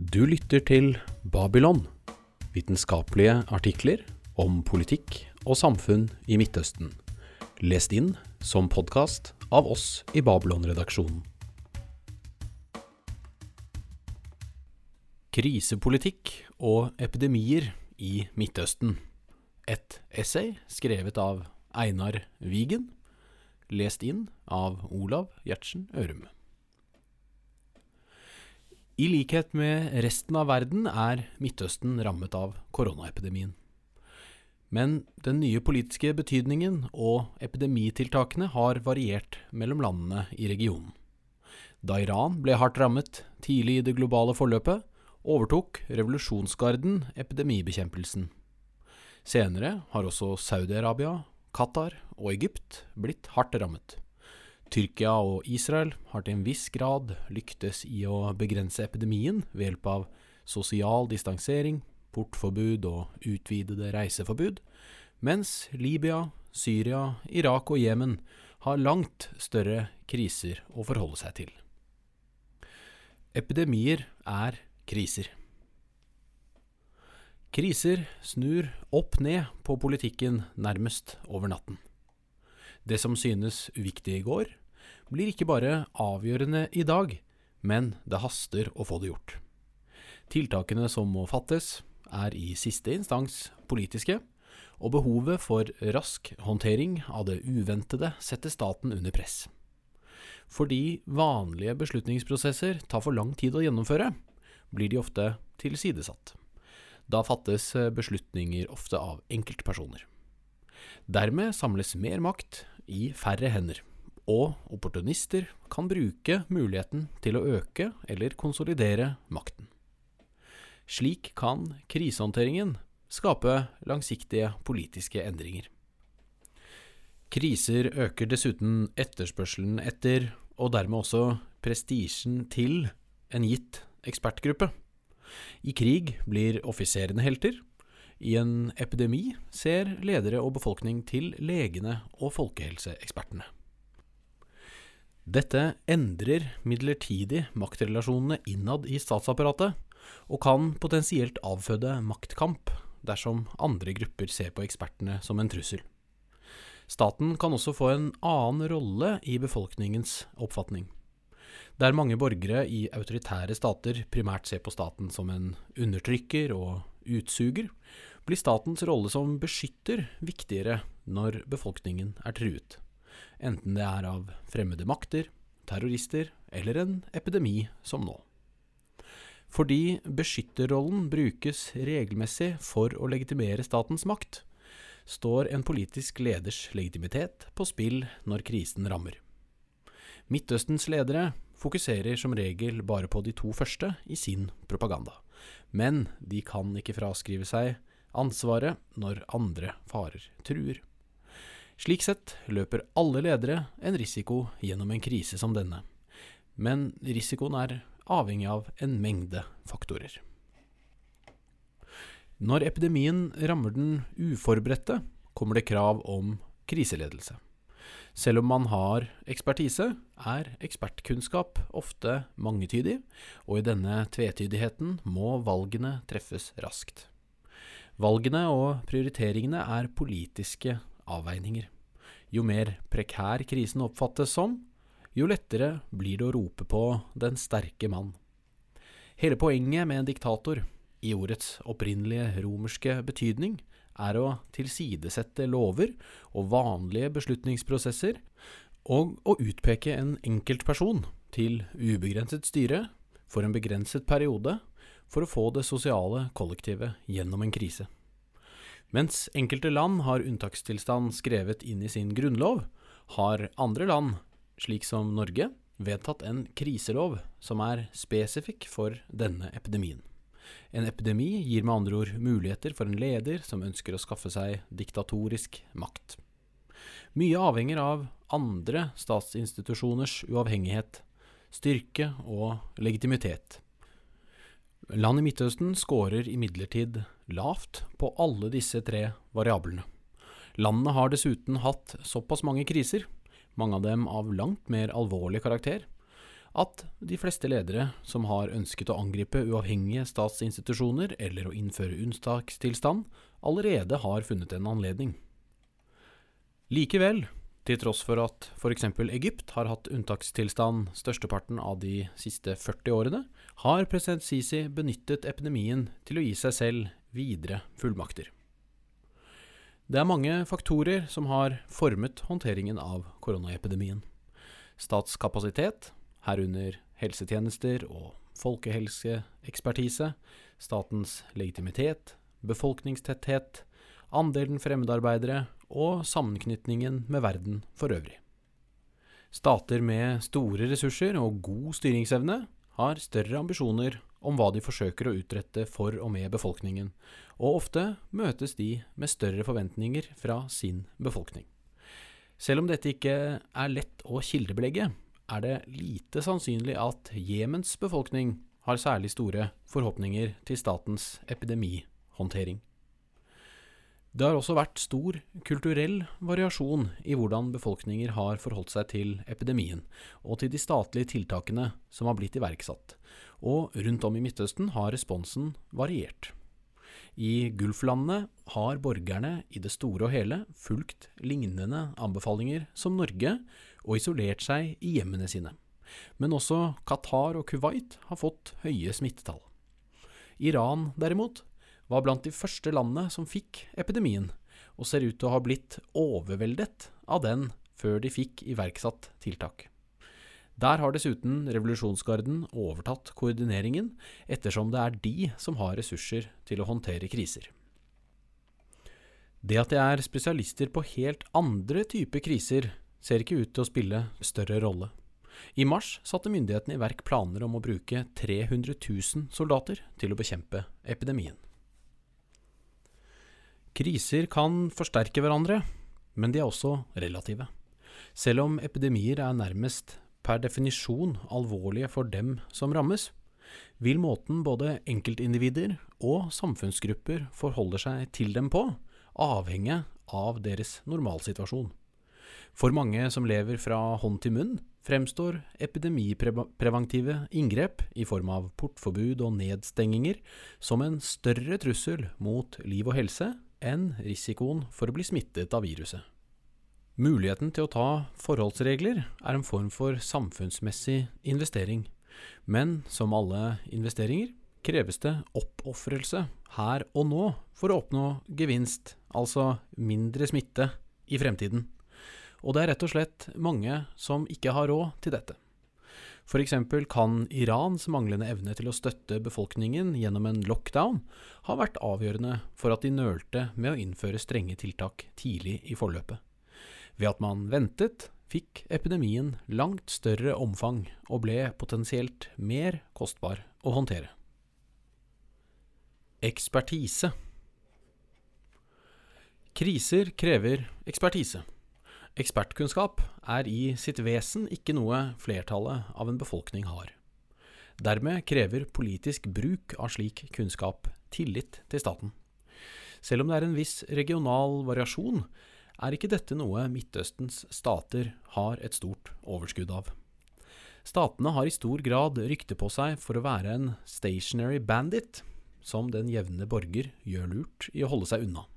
Du lytter til Babylon, vitenskapelige artikler om politikk og samfunn i Midtøsten, lest inn som podkast av oss i Babylon-redaksjonen. Krisepolitikk og epidemier i Midtøsten. Et essay skrevet av Einar Wigen, lest inn av Olav Gjertsen Ørum. I likhet med resten av verden er Midtøsten rammet av koronaepidemien. Men den nye politiske betydningen og epidemitiltakene har variert mellom landene i regionen. Da Iran ble hardt rammet tidlig i det globale forløpet, overtok revolusjonsgarden epidemibekjempelsen. Senere har også Saudi-Arabia, Qatar og Egypt blitt hardt rammet. Tyrkia og Israel har til en viss grad lyktes i å begrense epidemien ved hjelp av sosial distansering, portforbud og utvidede reiseforbud, mens Libya, Syria, Irak og Jemen har langt større kriser å forholde seg til. Epidemier er kriser. Kriser snur opp ned på politikken nærmest over natten. Det som synes uviktig i går, blir ikke bare avgjørende i dag, men det haster å få det gjort. Tiltakene som må fattes, er i siste instans politiske, og behovet for rask håndtering av det uventede setter staten under press. Fordi vanlige beslutningsprosesser tar for lang tid å gjennomføre, blir de ofte tilsidesatt. Da fattes beslutninger ofte av enkeltpersoner. Dermed samles mer makt i færre hender, og opportunister kan bruke muligheten til å øke eller konsolidere makten. Slik kan krisehåndteringen skape langsiktige politiske endringer. Kriser øker dessuten etterspørselen etter, og dermed også prestisjen til, en gitt ekspertgruppe. I krig blir offiserene helter. I en epidemi ser ledere og befolkning til legene og folkehelseekspertene. Dette endrer midlertidig maktrelasjonene innad i statsapparatet, og kan potensielt avføde maktkamp dersom andre grupper ser på ekspertene som en trussel. Staten kan også få en annen rolle i befolkningens oppfatning. Der mange borgere i autoritære stater primært ser på staten som en undertrykker og utsuger, blir statens rolle som beskytter viktigere når befolkningen er truet enten det er av fremmede makter, terrorister eller en epidemi som nå. Fordi beskytterrollen brukes regelmessig for å legitimere statens makt, står en politisk leders legitimitet på spill når krisen rammer. Midtøstens ledere fokuserer som regel bare på de to første i sin propaganda, men de kan ikke fraskrive seg ansvaret når andre farer truer. Slik sett løper alle ledere en risiko gjennom en krise som denne, men risikoen er avhengig av en mengde faktorer. Når epidemien rammer den uforberedte, kommer det krav om kriseledelse. Selv om man har ekspertise, er ekspertkunnskap ofte mangetydig, og i denne tvetydigheten må valgene treffes raskt. Valgene og prioriteringene er politiske avveininger. Jo mer prekær krisen oppfattes som, jo lettere blir det å rope på den sterke mann. Hele poenget med en diktator, i ordets opprinnelige romerske betydning, er å tilsidesette lover og vanlige beslutningsprosesser, og å utpeke en enkeltperson til ubegrenset styre for en begrenset periode for å få det sosiale kollektivet gjennom en krise. Mens enkelte land har unntakstilstand skrevet inn i sin grunnlov, har andre land, slik som Norge, vedtatt en kriselov som er spesifikk for denne epidemien. En epidemi gir med andre ord muligheter for en leder som ønsker å skaffe seg diktatorisk makt. Mye avhenger av andre statsinstitusjoners uavhengighet, styrke og legitimitet. Land i Midtøsten scorer imidlertid lavt på alle disse tre variablene. Landene har dessuten hatt såpass mange kriser, mange av dem av langt mer alvorlig karakter, at de fleste ledere som har ønsket å angripe uavhengige statsinstitusjoner eller å innføre unntakstilstand, allerede har funnet en anledning. Likevel, til tross for at f.eks. Egypt har hatt unntakstilstand størsteparten av de siste 40 årene, har president Sisi benyttet epidemien til å gi seg selv videre fullmakter. Det er mange faktorer som har formet håndteringen av koronaepidemien. Statskapasitet, herunder helsetjenester og folkehelseekspertise, statens legitimitet, befolkningstetthet, andelen fremmedarbeidere og sammenknytningen med verden for øvrig. Stater med store ressurser og god styringsevne har større ambisjoner om hva de forsøker å utrette for og med befolkningen, og ofte møtes de med større forventninger fra sin befolkning. Selv om dette ikke er lett å kildebelegge, er det lite sannsynlig at Jemens befolkning har særlig store forhåpninger til statens epidemihåndtering. Det har også vært stor kulturell variasjon i hvordan befolkninger har forholdt seg til epidemien, og til de statlige tiltakene som har blitt iverksatt, og rundt om i Midtøsten har responsen variert. I Gulflandene har borgerne i det store og hele fulgt lignende anbefalinger som Norge, og isolert seg i hjemmene sine. Men også Qatar og Kuwait har fått høye smittetall. Iran, derimot, var blant de første landene som fikk epidemien, og ser ut til å ha blitt overveldet av den før de fikk iverksatt tiltak. Der har dessuten revolusjonsgarden overtatt koordineringen, ettersom det er de som har ressurser til å håndtere kriser. Det at de er spesialister på helt andre typer kriser, ser ikke ut til å spille større rolle. I mars satte myndighetene i verk planer om å bruke 300 000 soldater til å bekjempe epidemien. Kriser kan forsterke hverandre, men de er også relative. Selv om epidemier er nærmest per definisjon alvorlige for dem som rammes, vil måten både enkeltindivider og samfunnsgrupper forholder seg til dem på, avhenge av deres normalsituasjon. For mange som lever fra hånd til munn, fremstår epidemipreventive inngrep i form av portforbud og nedstenginger som en større trussel mot liv og helse enn risikoen for å bli smittet av viruset. Muligheten til å ta forholdsregler er en form for samfunnsmessig investering, men som alle investeringer kreves det oppofrelse her og nå for å oppnå gevinst, altså mindre smitte, i fremtiden. Og det er rett og slett mange som ikke har råd til dette. F.eks. kan Irans manglende evne til å støtte befolkningen gjennom en lockdown ha vært avgjørende for at de nølte med å innføre strenge tiltak tidlig i forløpet. Ved at man ventet, fikk epidemien langt større omfang og ble potensielt mer kostbar å håndtere. Ekspertise Kriser krever ekspertise. Ekspertkunnskap er i sitt vesen ikke noe flertallet av en befolkning har. Dermed krever politisk bruk av slik kunnskap tillit til staten. Selv om det er en viss regional variasjon, er ikke dette noe Midtøstens stater har et stort overskudd av. Statene har i stor grad rykte på seg for å være en stationary bandit, som den jevne borger gjør lurt i å holde seg unna.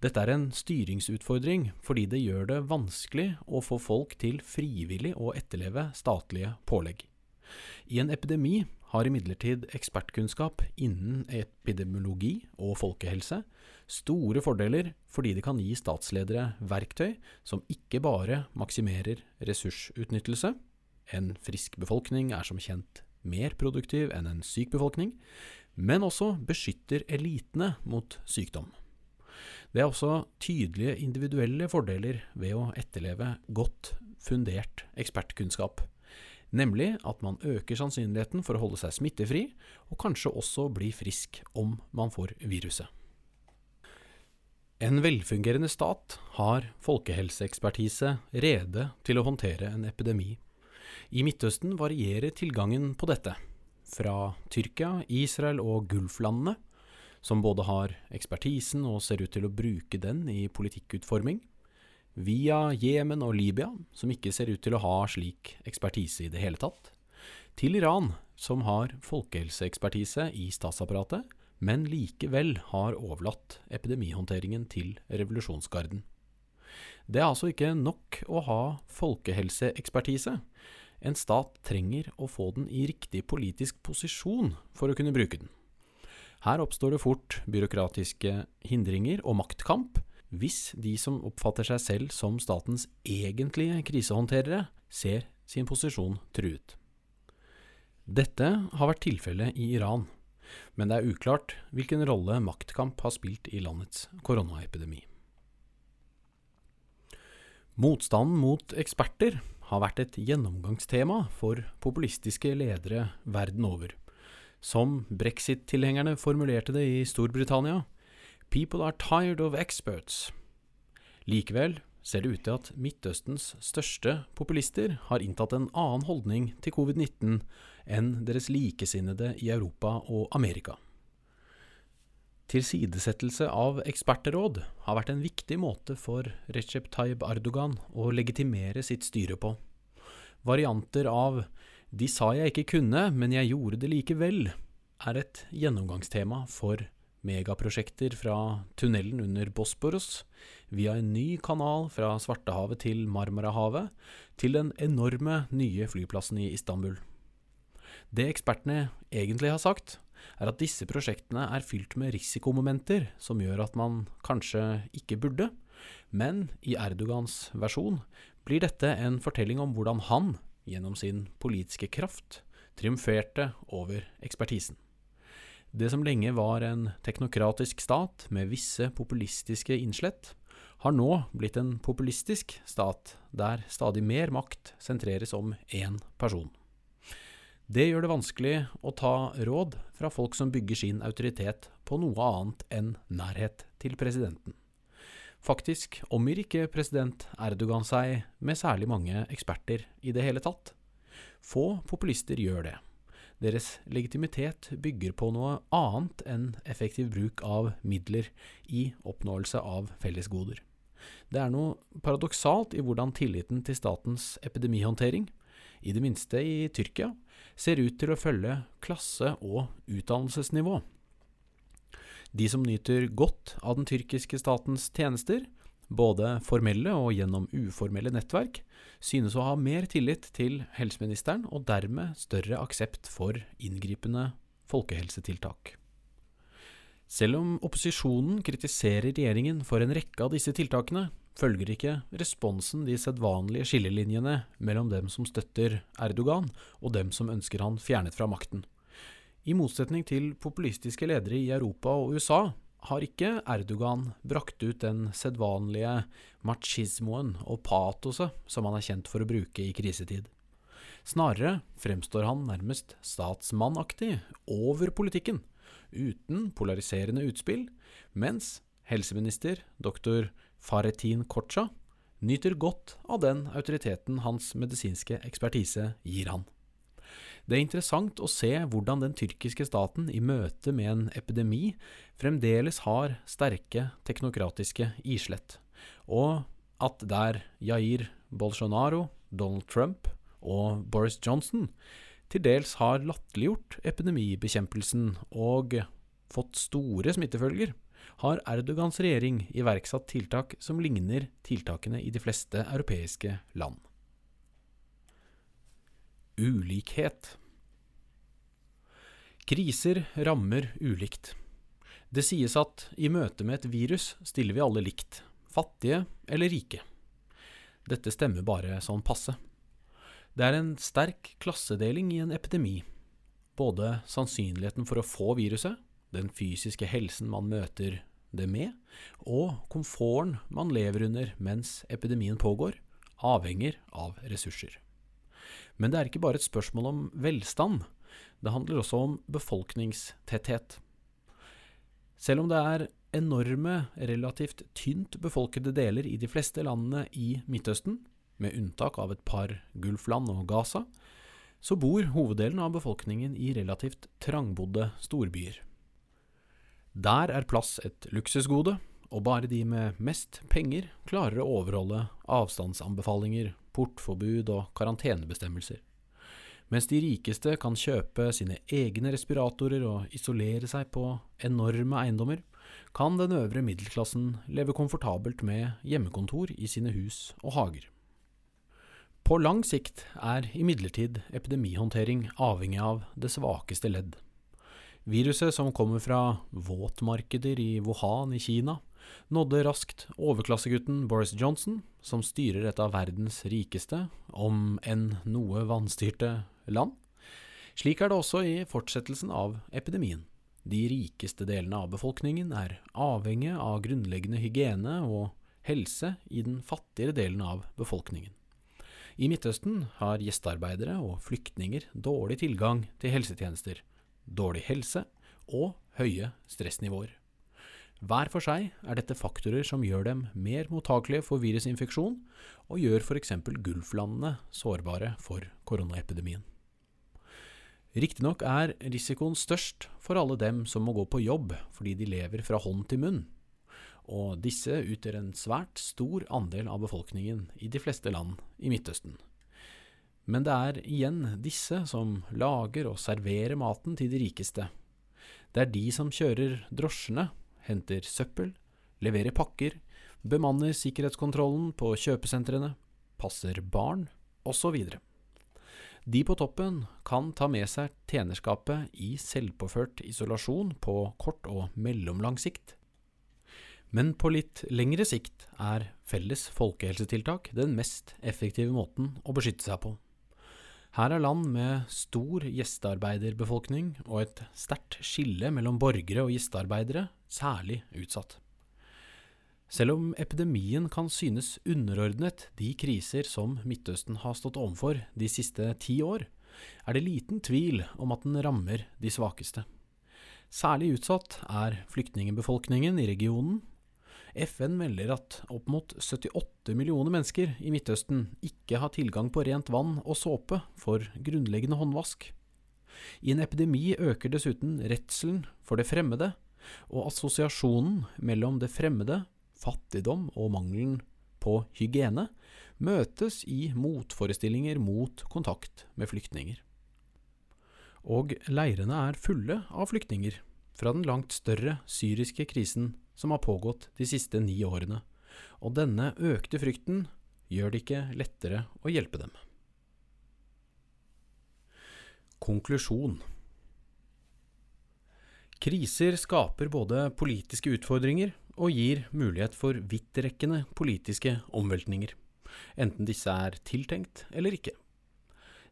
Dette er en styringsutfordring fordi det gjør det vanskelig å få folk til frivillig å etterleve statlige pålegg. I en epidemi har imidlertid ekspertkunnskap innen epidemiologi og folkehelse store fordeler fordi det kan gi statsledere verktøy som ikke bare maksimerer ressursutnyttelse, en frisk befolkning er som kjent mer produktiv enn en syk befolkning, men også beskytter elitene mot sykdom. Det er også tydelige individuelle fordeler ved å etterleve godt fundert ekspertkunnskap, nemlig at man øker sannsynligheten for å holde seg smittefri, og kanskje også bli frisk om man får viruset. En velfungerende stat har folkehelseekspertise rede til å håndtere en epidemi. I Midtøsten varierer tilgangen på dette, fra Tyrkia, Israel og Gulflandene som både har ekspertisen og ser ut til å bruke den i politikkutforming, via Jemen og Libya, som ikke ser ut til å ha slik ekspertise i det hele tatt, til Iran, som har folkehelseekspertise i statsapparatet, men likevel har overlatt epidemihåndteringen til revolusjonsgarden. Det er altså ikke nok å ha folkehelseekspertise. En stat trenger å få den i riktig politisk posisjon for å kunne bruke den. Her oppstår det fort byråkratiske hindringer og maktkamp, hvis de som oppfatter seg selv som statens egentlige krisehåndterere, ser sin posisjon truet. Dette har vært tilfellet i Iran, men det er uklart hvilken rolle maktkamp har spilt i landets koronaepidemi. Motstanden mot eksperter har vært et gjennomgangstema for populistiske ledere verden over. Som brexit-tilhengerne formulerte det i Storbritannia, People are tired of experts. Likevel ser det ut til at Midtøstens største populister har inntatt en annen holdning til covid-19 enn deres likesinnede i Europa og Amerika. Tilsidesettelse av ekspertråd har vært en viktig måte for Recep Tayyip Erdogan å legitimere sitt styre på. Varianter av de sa jeg ikke kunne, men jeg gjorde det likevel, er et gjennomgangstema for megaprosjekter fra tunnelen under Bosporos, via en ny kanal fra Svartehavet til Marmarahavet, til den enorme nye flyplassen i Istanbul. Det ekspertene egentlig har sagt, er at disse prosjektene er fylt med risikomomenter som gjør at man kanskje ikke burde, men i Erdogans versjon blir dette en fortelling om hvordan han gjennom sin politiske kraft, triumferte over ekspertisen. Det som lenge var en teknokratisk stat med visse populistiske innslett, har nå blitt en populistisk stat der stadig mer makt sentreres om én person. Det gjør det vanskelig å ta råd fra folk som bygger sin autoritet på noe annet enn nærhet til presidenten. Faktisk omgir ikke president Erdogan seg med særlig mange eksperter i det hele tatt. Få populister gjør det. Deres legitimitet bygger på noe annet enn effektiv bruk av midler i oppnåelse av fellesgoder. Det er noe paradoksalt i hvordan tilliten til statens epidemihåndtering, i det minste i Tyrkia, ser ut til å følge klasse- og utdannelsesnivå. De som nyter godt av den tyrkiske statens tjenester, både formelle og gjennom uformelle nettverk, synes å ha mer tillit til helseministeren og dermed større aksept for inngripende folkehelsetiltak. Selv om opposisjonen kritiserer regjeringen for en rekke av disse tiltakene, følger ikke responsen de sedvanlige skillelinjene mellom dem som støtter Erdogan og dem som ønsker han fjernet fra makten. I motsetning til populistiske ledere i Europa og USA har ikke Erdogan brakt ut den sedvanlige machismoen og patoset som han er kjent for å bruke i krisetid. Snarere fremstår han nærmest statsmannaktig over politikken, uten polariserende utspill, mens helseminister dr. Faretin Kocha nyter godt av den autoriteten hans medisinske ekspertise gir han. Det er interessant å se hvordan den tyrkiske staten i møte med en epidemi fremdeles har sterke teknokratiske islett, og at der Jair Bolsonaro, Donald Trump og Boris Johnson til dels har latterliggjort epidemibekjempelsen og fått store smittefølger, har Erdogans regjering iverksatt tiltak som ligner tiltakene i de fleste europeiske land. Ulikhet Kriser rammer ulikt. Det sies at i møte med et virus stiller vi alle likt, fattige eller rike. Dette stemmer bare sånn passe. Det er en sterk klassedeling i en epidemi. Både sannsynligheten for å få viruset, den fysiske helsen man møter det med, og komforten man lever under mens epidemien pågår, avhenger av ressurser. Men det er ikke bare et spørsmål om velstand. Det handler også om befolkningstetthet. Selv om det er enorme, relativt tynt befolkede deler i de fleste landene i Midtøsten, med unntak av et par Gulfland og Gaza, så bor hoveddelen av befolkningen i relativt trangbodde storbyer. Der er plass et luksusgode, og bare de med mest penger klarer å overholde avstandsanbefalinger, portforbud og karantenebestemmelser. Mens de rikeste kan kjøpe sine egne respiratorer og isolere seg på enorme eiendommer, kan den øvre middelklassen leve komfortabelt med hjemmekontor i sine hus og hager. På lang sikt er imidlertid epidemihåndtering avhengig av det svakeste ledd. Viruset som kommer fra våtmarkeder i Wuhan i Kina, nådde raskt overklassegutten Boris Johnson, som styrer et av verdens rikeste, om enn noe vanstyrte, land. Slik er det også i fortsettelsen av epidemien. De rikeste delene av befolkningen er avhengig av grunnleggende hygiene og helse i den fattigere delen av befolkningen. I Midtøsten har gjestearbeidere og flyktninger dårlig tilgang til helsetjenester, dårlig helse og høye stressnivåer. Hver for seg er dette faktorer som gjør dem mer mottakelige for virusinfeksjon, og gjør f.eks. Gulflandene sårbare for koronaepidemien. Riktignok er risikoen størst for alle dem som må gå på jobb fordi de lever fra hånd til munn, og disse utgjør en svært stor andel av befolkningen i de fleste land i Midtøsten. Men det er igjen disse som lager og serverer maten til de rikeste. Det er de som kjører drosjene, henter søppel, leverer pakker, bemanner sikkerhetskontrollen på kjøpesentrene, passer barn, osv. De på toppen kan ta med seg tjenerskapet i selvpåført isolasjon på kort og mellomlang sikt. Men på litt lengre sikt er felles folkehelsetiltak den mest effektive måten å beskytte seg på. Her er land med stor gjestearbeiderbefolkning og et sterkt skille mellom borgere og gjestearbeidere særlig utsatt. Selv om epidemien kan synes underordnet de kriser som Midtøsten har stått overfor de siste ti år, er det liten tvil om at den rammer de svakeste. Særlig utsatt er flyktningebefolkningen i regionen. FN melder at opp mot 78 millioner mennesker i Midtøsten ikke har tilgang på rent vann og såpe for grunnleggende håndvask. I en epidemi øker dessuten redselen for det fremmede, og assosiasjonen mellom det fremmede fattigdom og mangelen på hygiene møtes i motforestillinger mot kontakt med flyktninger. Og leirene er fulle av flyktninger fra den langt større syriske krisen som har pågått de siste ni årene, og denne økte frykten gjør det ikke lettere å hjelpe dem. Konklusjon Kriser skaper både politiske utfordringer og gir mulighet for vidtrekkende politiske omveltninger, enten disse er tiltenkt eller ikke.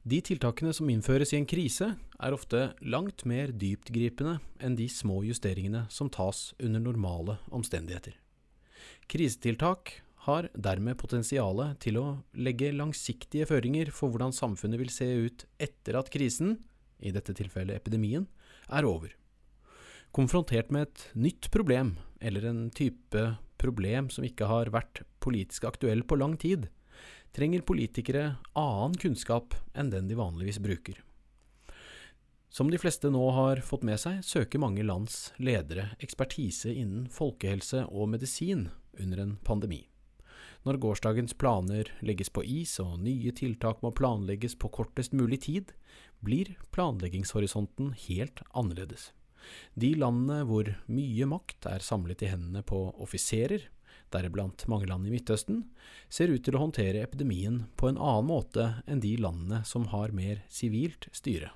De tiltakene som innføres i en krise, er ofte langt mer dyptgripende enn de små justeringene som tas under normale omstendigheter. Krisetiltak har dermed potensialet til å legge langsiktige føringer for hvordan samfunnet vil se ut etter at krisen, i dette tilfellet epidemien, er over. Konfrontert med et nytt problem, eller en type problem som ikke har vært politisk aktuell på lang tid, trenger politikere annen kunnskap enn den de vanligvis bruker. Som de fleste nå har fått med seg, søker mange lands ledere ekspertise innen folkehelse og medisin under en pandemi. Når gårsdagens planer legges på is og nye tiltak må planlegges på kortest mulig tid, blir planleggingshorisonten helt annerledes. De landene hvor mye makt er samlet i hendene på offiserer, deriblant mange land i Midtøsten, ser ut til å håndtere epidemien på en annen måte enn de landene som har mer sivilt styre.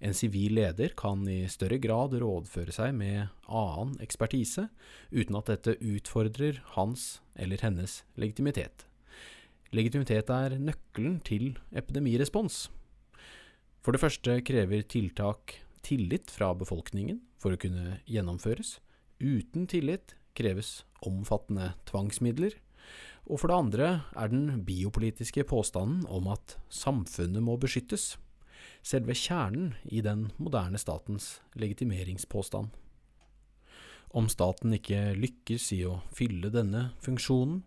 En sivil leder kan i større grad rådføre seg med annen ekspertise, uten at dette utfordrer hans eller hennes legitimitet. Legitimitet er nøkkelen til epidemirespons. For det første krever tiltak tillit fra befolkningen for å kunne gjennomføres. Uten tillit kreves omfattende tvangsmidler. Og for det andre er den biopolitiske påstanden om at samfunnet må beskyttes, selve kjernen i den moderne statens legitimeringspåstand. Om staten ikke lykkes i å fylle denne funksjonen,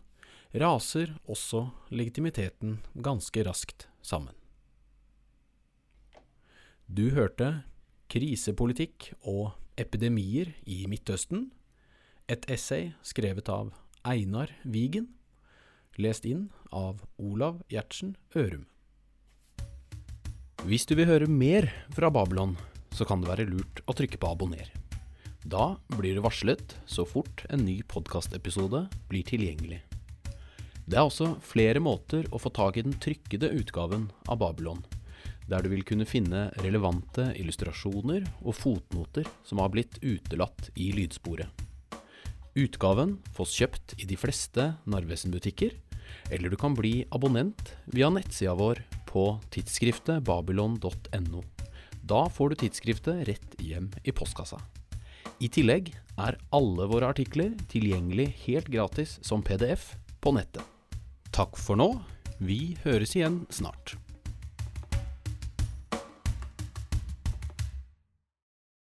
raser også legitimiteten ganske raskt sammen. Du hørte krisepolitikk og epidemier i Midtøsten, Et essay skrevet av Einar Wigen, lest inn av Olav Gjertsen Ørum. Hvis du vil høre mer fra Babylon, så kan det være lurt å trykke på abonner. Da blir du varslet så fort en ny podkastepisode blir tilgjengelig. Det er også flere måter å få tak i den trykkede utgaven av Babylon, der du vil kunne finne relevante illustrasjoner og fotnoter som har blitt utelatt i lydsporet. Utgaven fås kjøpt i de fleste Narvesen-butikker, eller du kan bli abonnent via nettsida vår på tidsskriftet babylon.no. Da får du tidsskriftet rett hjem i postkassa. I tillegg er alle våre artikler tilgjengelig helt gratis som PDF på nettet. Takk for nå. Vi høres igjen snart.